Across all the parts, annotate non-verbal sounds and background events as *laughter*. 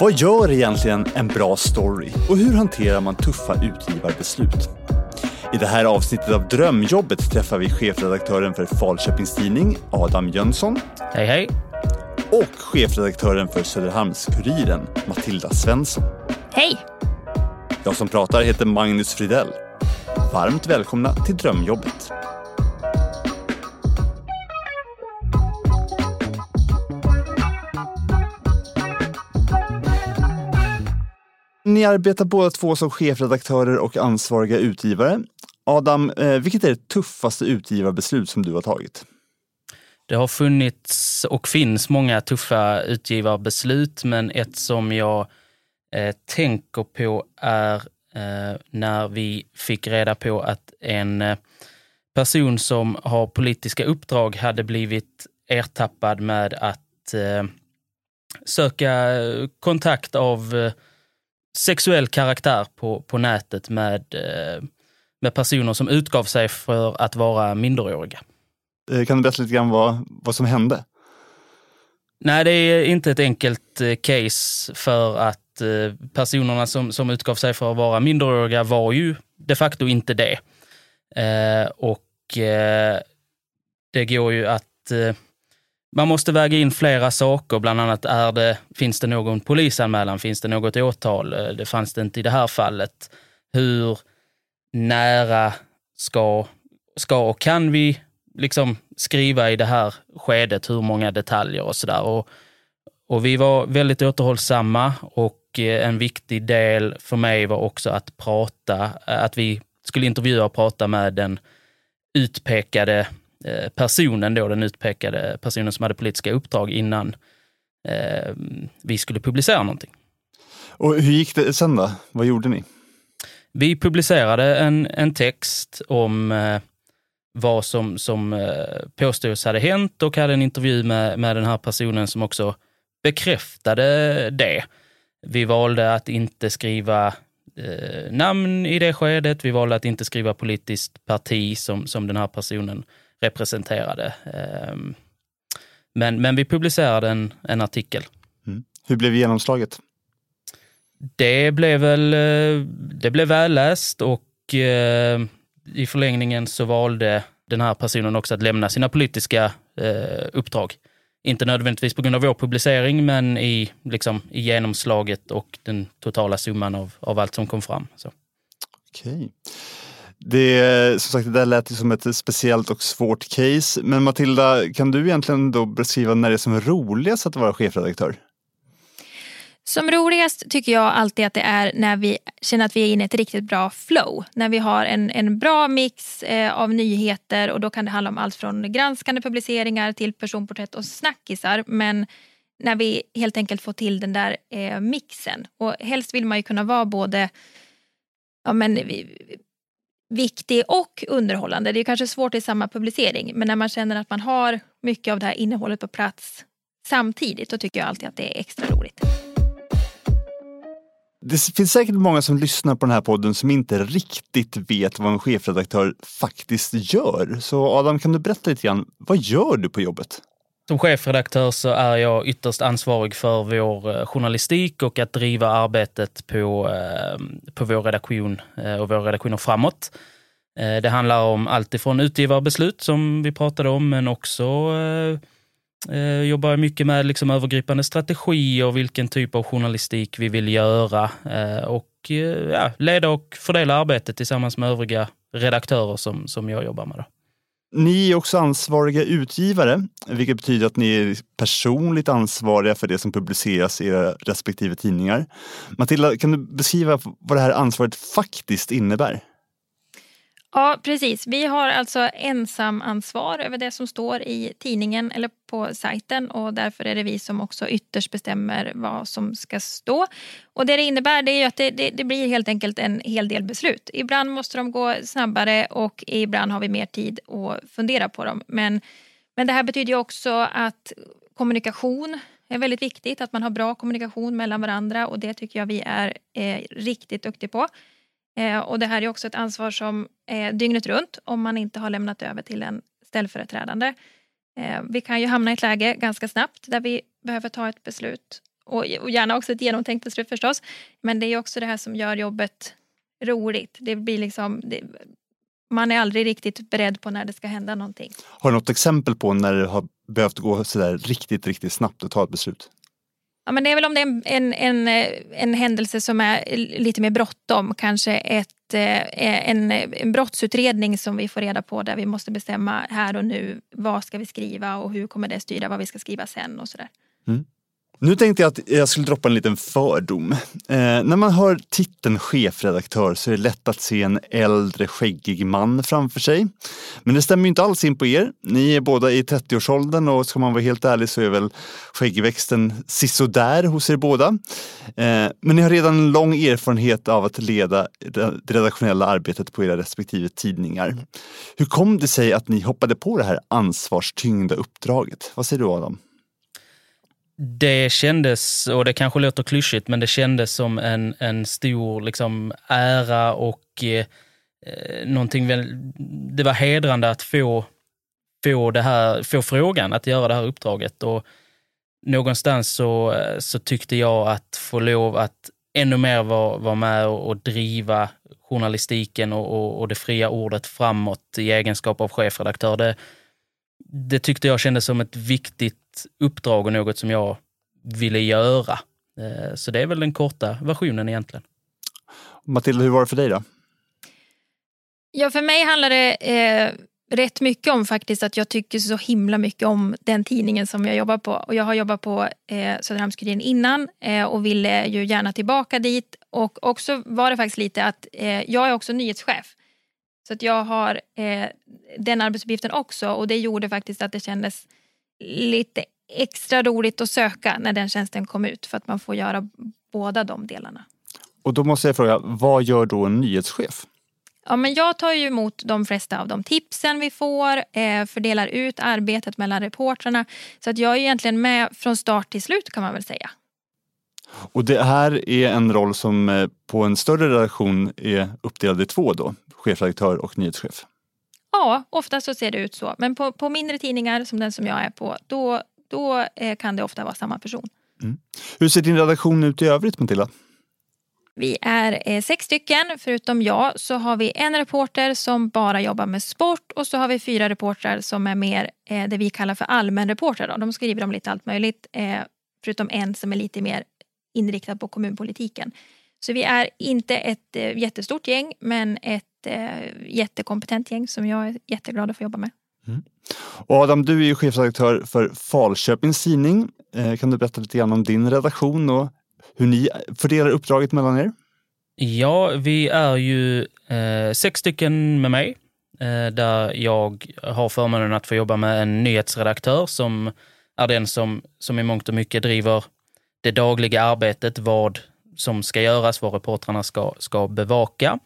Vad gör egentligen en bra story och hur hanterar man tuffa utgivarbeslut? I det här avsnittet av Drömjobbet träffar vi chefredaktören för Falköpings Tidning, Adam Jönsson. Hej hej! Och chefredaktören för Söderhamns-Kuriren, Matilda Svensson. Hej! Jag som pratar heter Magnus Fridell. Varmt välkomna till Drömjobbet. Ni arbetar båda två som chefredaktörer och ansvariga utgivare. Adam, eh, vilket är det tuffaste utgivarbeslut som du har tagit? Det har funnits och finns många tuffa utgivarbeslut, men ett som jag eh, tänker på är eh, när vi fick reda på att en eh, person som har politiska uppdrag hade blivit ertappad med att eh, söka kontakt av eh, sexuell karaktär på, på nätet med, eh, med personer som utgav sig för att vara minderåriga. Eh, kan du berätta lite grann vad, vad som hände? Nej, det är inte ett enkelt eh, case för att personerna som, som utgav sig för att vara minderåriga var ju de facto inte det. och det går ju att man måste väga in flera saker, bland annat är det, finns det någon polisanmälan, finns det något åtal? Eh, det fanns det inte i det här fallet. Hur nära ska, ska och kan vi liksom skriva i det här skedet, hur många detaljer och sådär. Och, och vi var väldigt återhållsamma och eh, en viktig del för mig var också att prata, eh, att vi skulle intervjua och prata med den utpekade personen då, den utpekade personen som hade politiska uppdrag innan eh, vi skulle publicera någonting. Och hur gick det sen då? Vad gjorde ni? Vi publicerade en, en text om eh, vad som, som eh, påstås hade hänt och hade en intervju med, med den här personen som också bekräftade det. Vi valde att inte skriva eh, namn i det skedet. Vi valde att inte skriva politiskt parti som, som den här personen representerade. Ehm, men, men vi publicerade en, en artikel. Mm. Hur blev genomslaget? Det blev väl eh, det blev välläst och eh, i förlängningen så valde den här personen också att lämna sina politiska eh, uppdrag. Inte nödvändigtvis på grund av vår publicering, men i, liksom, i genomslaget och den totala summan av, av allt som kom fram. Så. Okej. Det, som sagt, det där lät ju som ett speciellt och svårt case. Men Matilda, kan du egentligen då beskriva när det är som roligast att vara chefredaktör? Som roligast tycker jag alltid att det är när vi känner att vi är inne i ett riktigt bra flow. När vi har en, en bra mix eh, av nyheter och då kan det handla om allt från granskande publiceringar till personporträtt och snackisar. Men när vi helt enkelt får till den där eh, mixen. Och helst vill man ju kunna vara både ja, men, viktig och underhållande. Det är kanske svårt i samma publicering men när man känner att man har mycket av det här innehållet på plats samtidigt då tycker jag alltid att det är extra roligt. Det finns säkert många som lyssnar på den här podden som inte riktigt vet vad en chefredaktör faktiskt gör. Så Adam, kan du berätta lite grann, vad gör du på jobbet? Som chefredaktör så är jag ytterst ansvarig för vår eh, journalistik och att driva arbetet på, eh, på vår redaktion eh, och våra redaktioner framåt. Det handlar om allt ifrån utgivarbeslut som vi pratade om, men också eh, jobbar mycket med liksom övergripande strategier, vilken typ av journalistik vi vill göra eh, och ja, leda och fördela arbetet tillsammans med övriga redaktörer som, som jag jobbar med. Då. Ni är också ansvariga utgivare, vilket betyder att ni är personligt ansvariga för det som publiceras i era respektive tidningar. Matilda, kan du beskriva vad det här ansvaret faktiskt innebär? Ja, precis. Vi har alltså ensamansvar över det som står i tidningen eller på sajten och därför är det vi som också ytterst bestämmer vad som ska stå. Och det det innebär det är att det, det, det, blir helt enkelt en hel del beslut. Ibland måste de gå snabbare och ibland har vi mer tid att fundera på dem. Men, men det här betyder också att kommunikation är väldigt viktigt, att man har bra kommunikation mellan varandra och det tycker jag vi är eh, riktigt duktiga på. Eh, och det här är också ett ansvar som är dygnet runt om man inte har lämnat över till en ställföreträdande. Eh, vi kan ju hamna i ett läge ganska snabbt där vi behöver ta ett beslut och, och gärna också ett genomtänkt beslut förstås. Men det är också det här som gör jobbet roligt. Det blir liksom, det, man är aldrig riktigt beredd på när det ska hända någonting. Har du något exempel på när det har behövt gå sådär riktigt, riktigt snabbt att ta ett beslut? Ja, men det är väl om det är en, en, en, en händelse som är lite mer bråttom. Kanske ett, eh, en, en brottsutredning som vi får reda på där vi måste bestämma här och nu vad ska vi skriva och hur kommer det styra vad vi ska skriva sen och sådär. Mm. Nu tänkte jag att jag skulle droppa en liten fördom. Eh, när man hör titeln chefredaktör så är det lätt att se en äldre skäggig man framför sig. Men det stämmer inte alls in på er. Ni är båda i 30-årsåldern och ska man vara helt ärlig så är väl skäggväxten sisådär hos er båda. Eh, men ni har redan en lång erfarenhet av att leda det redaktionella arbetet på era respektive tidningar. Hur kom det sig att ni hoppade på det här ansvarstyngda uppdraget? Vad säger du Adam? Det kändes, och det kanske låter klyschigt, men det kändes som en, en stor liksom, ära och eh, eh någonting det var hedrande att få, få, det här, få frågan att göra det här uppdraget. Och någonstans så, eh, så tyckte jag att få lov att ännu mer vara, var med och, och driva journalistiken och, och, och, det fria ordet framåt i egenskap av chefredaktör. Det, det tyckte jag kändes som ett viktigt uppdrag och något som jag ville göra. Eh, så det är väl den korta versionen egentligen. Matilda, hur var det för dig då? Ja, för mig handlar det eh, rätt mycket om faktiskt att jag tycker så himla mycket om den tidningen som jag jobbar på. Och jag har jobbat på eh, Söderhamns-Kuriren innan eh, och ville ju gärna tillbaka dit. Och också var det faktiskt lite att eh, jag är också nyhetschef. Så att jag har eh, den arbetsuppgiften också och det gjorde faktiskt att det kändes lite extra roligt att söka när den tjänsten kom ut för att man får göra båda de delarna. Och då måste jag fråga, vad gör då en nyhetschef? Ja, men jag tar ju emot de flesta av de tipsen vi får, eh, fördelar ut arbetet mellan reportrarna. Så att jag är egentligen med från start till slut kan man väl säga. Och det här är en roll som eh, på en större redaktion är uppdelad i två då, chefredaktör och nyhetschef? Ja, ofta så ser det ut så. Men på, på mindre tidningar som den som jag är på, då, då eh, kan det ofta vara samma person. Mm. Hur ser din redaktion ut i övrigt Matilda? Vi är eh, sex stycken, förutom jag så har vi en reporter som bara jobbar med sport och så har vi fyra reportrar som är mer eh, det vi kallar för allmänreportrar. De skriver om lite allt möjligt, eh, förutom en som är lite mer inriktad på kommunpolitiken. Så vi är inte ett eh, jättestort gäng men ett eh, jättekompetent gäng som jag är jätteglad att få jobba med. Mm. Och Adam, du är ju chefredaktör för Falköpings Tidning. Eh, kan du berätta lite grann om din redaktion och hur ni fördelar uppdraget mellan er? Ja, vi är ju eh, sex stycken med mig eh, där jag har förmånen att få jobba med en nyhetsredaktör som är den som, som i mångt och mycket driver det dagliga arbetet, vad som ska göras, vad reportrarna ska, ska bevaka.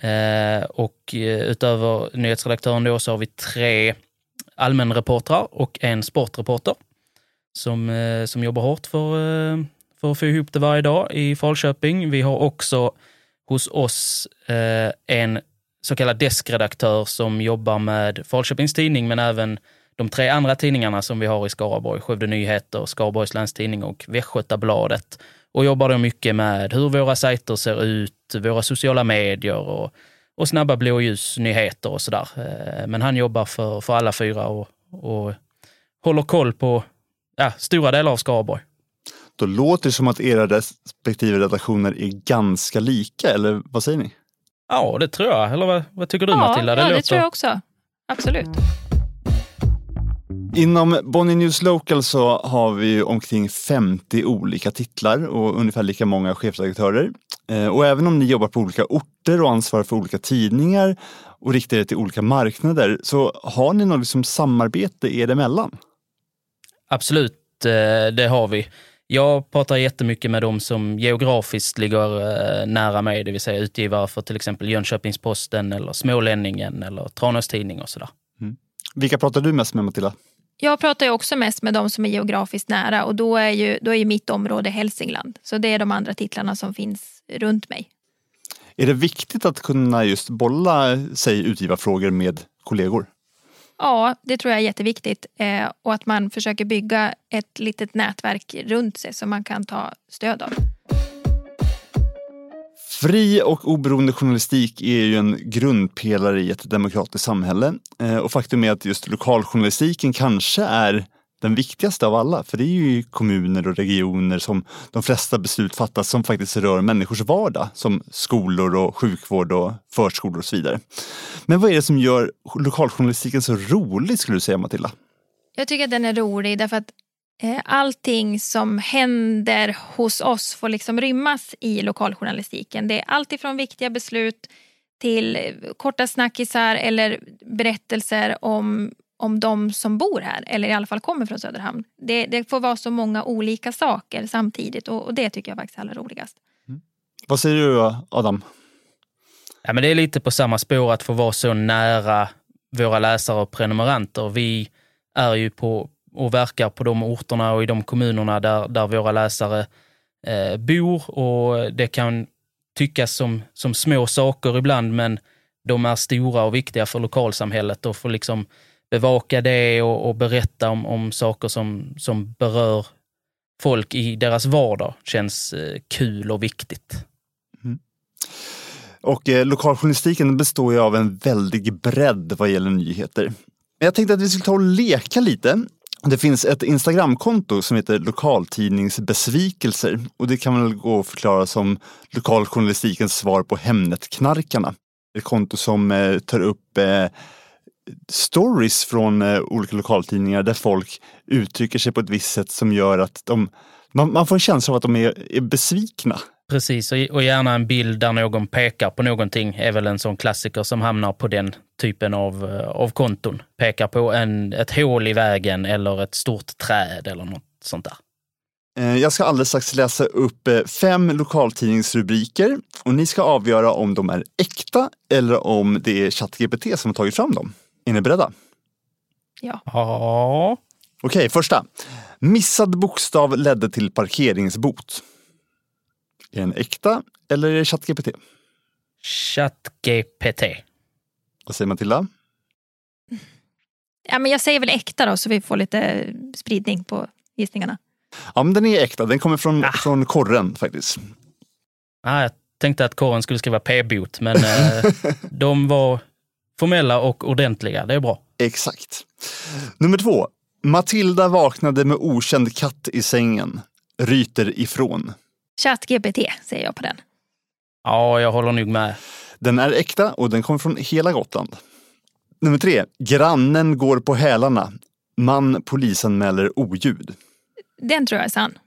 Eh, och eh, utöver nyhetsredaktören då så har vi tre allmänreportrar och en sportreporter som, eh, som jobbar hårt för, eh, för att få ihop det varje dag i Falköping. Vi har också hos oss eh, en så kallad deskredaktör som jobbar med Falköpings Tidning men även de tre andra tidningarna som vi har i Skaraborg, Skövde Nyheter, Skaraborgs Läns Tidning och Västgötabladet och jobbar då mycket med hur våra sajter ser ut, våra sociala medier och, och snabba blåljusnyheter och sådär. Eh, men han jobbar för, för alla fyra och, och håller koll på ja, stora delar av Skaraborg. Då låter det som att era respektive redaktioner är ganska lika, eller vad säger ni? Ja, det tror jag. Eller vad, vad tycker du ja, Matilda? Det ja, det låter... tror jag också. Absolut. Inom Bonnie News Local så har vi omkring 50 olika titlar och ungefär lika många chefredaktörer. Eh, och även om ni jobbar på olika orter och ansvarar för olika tidningar och riktar er till olika marknader så har ni något liksom samarbete er emellan? Absolut, eh, det har vi. Jag pratar jättemycket med dem som geografiskt ligger eh, nära mig, det vill säga utgivare för till exempel Jönköpings-Posten eller Smålänningen eller Tranås Tidning och sådär. Mm. Vilka pratar du mest med Matilda? Jag pratar ju också mest med de som är geografiskt nära och då är ju, då är ju mitt område Hälsingland. Så det är de andra titlarna som finns runt mig. Är det viktigt att kunna just bolla sig utgivarfrågor med kollegor? Ja, det tror jag är jätteviktigt. Eh, och att man försöker bygga ett litet nätverk runt sig som man kan ta stöd av. Fri och oberoende journalistik är ju en grundpelare i ett demokratiskt samhälle. Eh, och faktum är att just lokaljournalistiken kanske är den viktigaste av alla. För det är ju i kommuner och regioner som de flesta beslut fattas som faktiskt rör människors vardag. Som skolor och sjukvård och förskolor och så vidare. Men vad är det som gör lokaljournalistiken så rolig skulle du säga Matilda? Jag tycker att den är rolig därför att allting som händer hos oss får liksom rymmas i lokaljournalistiken. Det är allt ifrån viktiga beslut till korta snackisar eller berättelser om om de som bor här, eller i alla fall kommer från Söderhamn. Det, det får vara så många olika saker samtidigt och, och det tycker jag faktiskt är allra roligast. Mm. Vad säger du Adam? Ja, men det är lite på samma spår att få vara så nära våra läsare och prenumeranter. Vi är ju på och verkar på de orterna och i de kommunerna där, där våra läsare eh, bor och det kan tyckas som, som små saker ibland men de är stora och viktiga för lokalsamhället och får liksom bevaka det och, och berätta om, om saker som, som berör folk i deras vardag känns eh, kul och viktigt. Mm. Och eh, lokaljournalistiken består ju av en väldig bredd vad gäller nyheter. Jag tänkte att vi skulle ta och leka lite. Det finns ett Instagramkonto som heter Lokaltidningsbesvikelser och det kan väl gå att förklara som lokaljournalistikens svar på Hemnetknarkarna. Ett konto som eh, tar upp eh, stories från eh, olika lokaltidningar där folk uttrycker sig på ett visst sätt som gör att de, man, man får en känsla av att de är, är besvikna. Precis, och gärna en bild där någon pekar på någonting är väl en sån klassiker som hamnar på den typen av, eh, av konton. Pekar på en, ett hål i vägen eller ett stort träd eller något sånt där. Eh, jag ska alldeles strax läsa upp fem lokaltidningsrubriker och ni ska avgöra om de är äkta eller om det är ChatGPT som har tagit fram dem. Är ni beredda? Ja. ja. Okej, första. Missad bokstav ledde till parkeringsbot. Är den äkta eller är det ChatGPT? ChatGPT. Vad säger Matilda? Ja, men jag säger väl äkta då så vi får lite spridning på gissningarna. Ja, men den är äkta. Den kommer från, ah. från korren faktiskt. Ah, jag tänkte att korren skulle skriva p-bot, men eh, *laughs* de var formella och ordentliga. Det är bra. Exakt. Nummer två. Matilda vaknade med okänd katt i sängen. Ryter ifrån. ChatGPT säger jag på den. Ja, jag håller nog med. Den är äkta och den kommer från hela Gotland. Nummer tre. Grannen går på hälarna. Man polisanmäler oljud. Den tror jag är sann.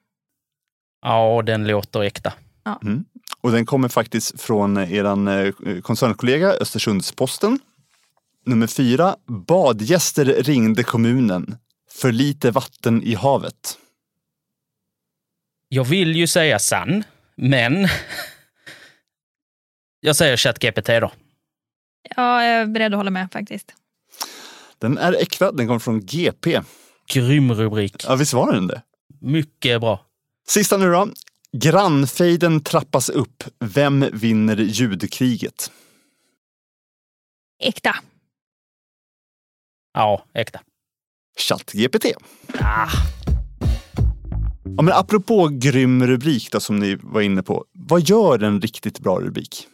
Ja, den låter äkta. Ja. Mm. Och den kommer faktiskt från er eh, koncernkollega Östersundsposten. Nummer fyra. Badgäster ringde kommunen. För lite vatten i havet. Jag vill ju säga sann, men *laughs* jag säger ChatGPT då. Ja, jag är beredd att hålla med faktiskt. Den är äkta, den kommer från GP. Grym rubrik. Ja, visst var den det? Mycket bra. Sista nu då. Grannfejden trappas upp. Vem vinner ljudkriget? Äkta. Ja, äkta. ChatGPT. Ah. Ja, men apropå grym rubrik då, som ni var inne på. Vad gör en riktigt bra rubrik?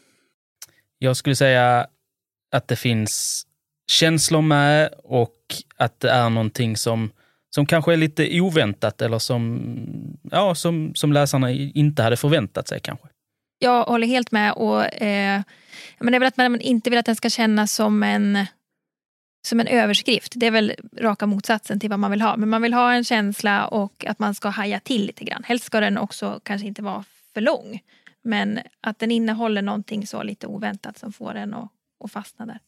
Jag skulle säga att det finns känslor med och att det är någonting som, som kanske är lite oväntat eller som, ja, som, som läsarna inte hade förväntat sig kanske. Jag håller helt med. och eh, men Det är väl att man inte vill att den ska kännas som en som en överskrift. Det är väl raka motsatsen till vad man vill ha. Men man vill ha en känsla och att man ska haja till lite grann. Helst ska den också kanske inte vara för lång. Men att den innehåller någonting så lite oväntat som får en att, att fastna där.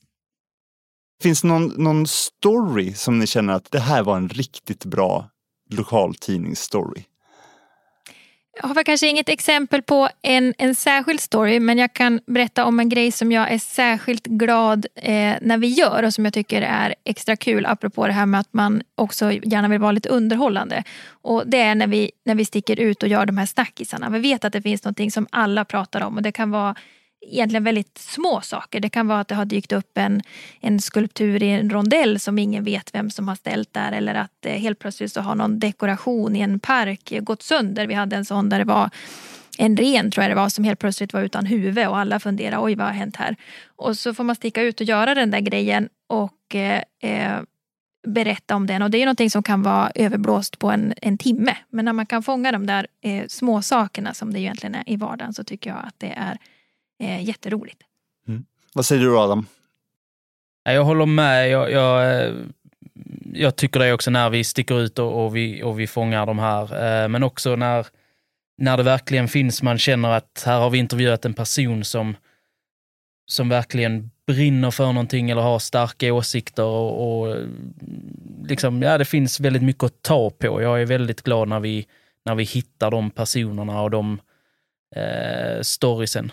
Finns det någon, någon story som ni känner att det här var en riktigt bra lokaltidningsstory? Jag har kanske inget exempel på en, en särskild story men jag kan berätta om en grej som jag är särskilt glad eh, när vi gör och som jag tycker är extra kul apropå det här med att man också gärna vill vara lite underhållande. Och Det är när vi, när vi sticker ut och gör de här snackisarna. Vi vet att det finns någonting som alla pratar om och det kan vara egentligen väldigt små saker. Det kan vara att det har dykt upp en, en skulptur i en rondell som ingen vet vem som har ställt där eller att eh, helt plötsligt så har någon dekoration i en park gått sönder. Vi hade en sån där det var en ren tror jag det var som helt plötsligt var utan huvud och alla funderade oj vad har hänt här. Och så får man sticka ut och göra den där grejen och eh, eh, berätta om den. Och det är någonting som kan vara överblåst på en, en timme. Men när man kan fånga de där eh, små sakerna som det egentligen är i vardagen så tycker jag att det är eh, jätteroligt. Mm. Vad säger du Adam? Jag håller med. Jag, jag, jag, tycker det också när vi sticker ut och, och, vi, och vi fångar de här. Eh, men också när, när det verkligen finns, man känner att här har vi intervjuat en person som, som verkligen brinner för någonting eller har starka åsikter och, och liksom, ja, det finns väldigt mycket att ta på. Jag är väldigt glad när vi, när vi hittar de personerna och de eh, storiesen.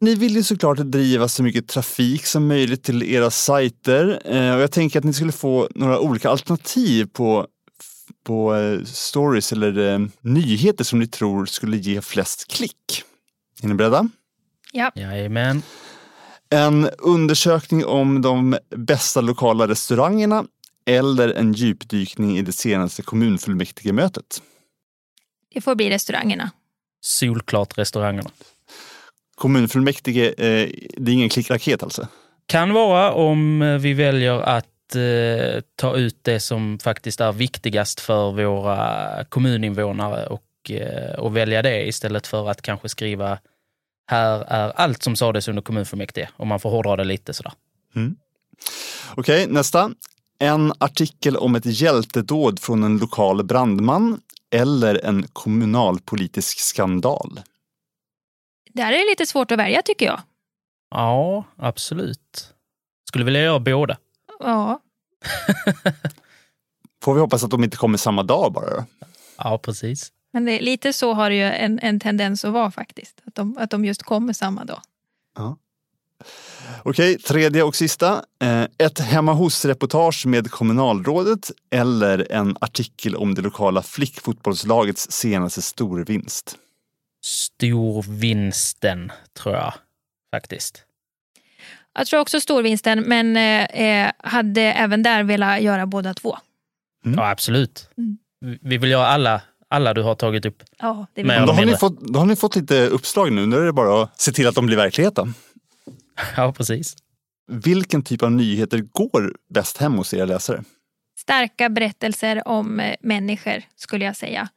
Ni vill ju såklart driva så mycket trafik som möjligt till era sajter eh, och jag tänker att ni skulle få några olika alternativ på på eh, stories eller eh, nyheter som ni tror skulle ge flest klick. Är ni beredda? Ja. Jajamän. En undersökning om de bästa lokala restaurangerna eller en djupdykning i det senaste kommunfullmäktigemötet? Det får bli restaurangerna. Solklart restaurangerna. Kommunfullmäktige, eh, det är ingen klickraket alltså? Kan vara om vi väljer att eh, ta ut det som faktiskt är viktigast för våra kommuninvånare och, eh, och välja det istället för att kanske skriva här är allt som sades under kommunfullmäktige, om man får hårdra det lite sådär. Mm. Okej, okay, nästa. En artikel om ett hjältedåd från en lokal brandman eller en kommunalpolitisk skandal? Det här är lite svårt att välja tycker jag. Ja, absolut. Skulle vilja göra båda. Ja. *laughs* Får vi hoppas att de inte kommer samma dag bara då? Ja, precis. Men det, lite så har det ju en, en tendens att vara faktiskt. Att de, att de just kommer samma dag. Ja. Okej, tredje och sista. Eh, ett hemma hos-reportage med kommunalrådet eller en artikel om det lokala flickfotbollslagets senaste storvinst? Storvinsten, tror jag faktiskt. Jag tror också storvinsten, men eh, eh hade även där velat göra båda två. Mm. Ja, absolut. Mm. Vi vill göra alla alla du har tagit upp. Ja, det vill då, har ni fått, då har ni fått lite uppslag nu. Nu är det bara att se till att de blir verklighet. *laughs* Ja, precis. Vilken typ av nyheter går bäst hem hos era läsare? Starka berättelser om eh, människor skulle jag säga.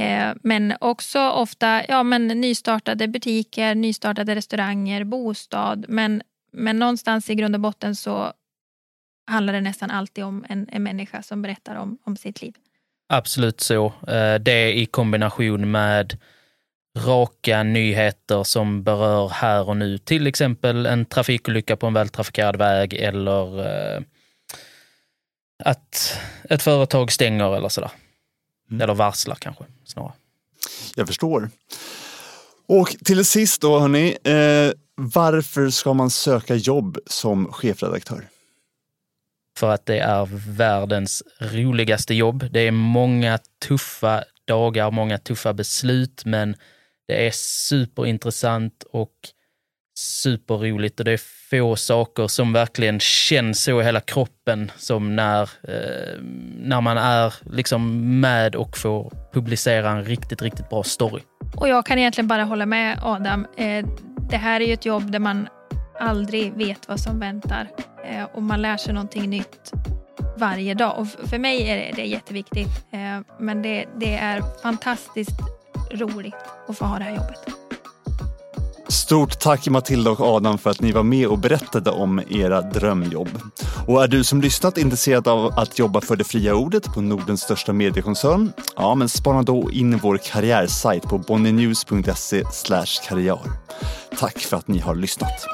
Eh, men också ofta ja, men nystartade butiker, nystartade restauranger, bostad. Men, men någonstans i grund och botten så handlar det nästan alltid om en, en människa som berättar om, om sitt liv. Absolut så. Eh, det i kombination med raka nyheter som berör här och nu. Till exempel en trafikolycka på en vältrafikerad väg eller eh, att ett företag stänger eller sådär. Mm. Eller varslar kanske snarare. Jag förstår. Och till sist då hörni, eh, varför ska man söka jobb som chefredaktör? för att det är världens roligaste jobb. Det är många tuffa dagar, många tuffa beslut, men det är superintressant och superroligt och det är få saker som verkligen känns så i hela kroppen som när, eh, när man är liksom med och får publicera en riktigt, riktigt bra story. Och jag kan egentligen bara hålla med Adam. Eh, det här är ju ett jobb där man aldrig vet vad som väntar eh, och man lär sig någonting nytt varje dag. Och för mig är det, det är jätteviktigt. Eh, men det, det är fantastiskt roligt att få ha det här jobbet. Stort tack Matilda och Adam för att ni var med och berättade om era drömjobb. Och är du som lyssnat intresserad av att jobba för det fria ordet på Nordens största mediekoncern? Ja, men spana då in vår karriärsajt på bonnynews.se karriär. Tack för att ni har lyssnat.